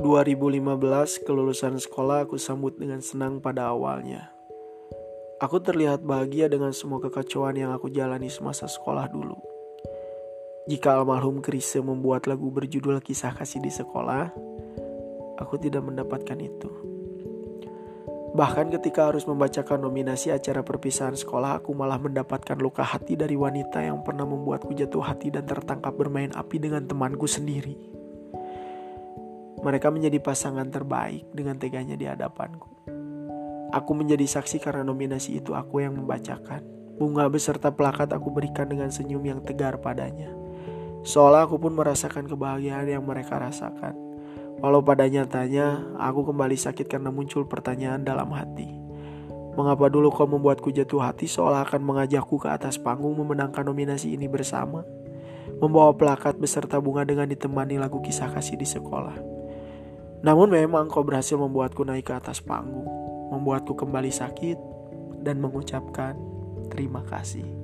2015 kelulusan sekolah aku sambut dengan senang pada awalnya. Aku terlihat bahagia dengan semua kekacauan yang aku jalani semasa sekolah dulu. Jika almarhum Krise membuat lagu berjudul Kisah Kasih di Sekolah, aku tidak mendapatkan itu. Bahkan ketika harus membacakan nominasi acara perpisahan sekolah, aku malah mendapatkan luka hati dari wanita yang pernah membuatku jatuh hati dan tertangkap bermain api dengan temanku sendiri. Mereka menjadi pasangan terbaik dengan teganya di hadapanku. Aku menjadi saksi karena nominasi itu aku yang membacakan. Bunga beserta plakat aku berikan dengan senyum yang tegar padanya. Seolah aku pun merasakan kebahagiaan yang mereka rasakan. Walau pada nyatanya, aku kembali sakit karena muncul pertanyaan dalam hati. Mengapa dulu kau membuatku jatuh hati seolah akan mengajakku ke atas panggung memenangkan nominasi ini bersama? Membawa plakat beserta bunga dengan ditemani lagu kisah kasih di sekolah. Namun memang kau berhasil membuatku naik ke atas panggung, membuatku kembali sakit, dan mengucapkan terima kasih.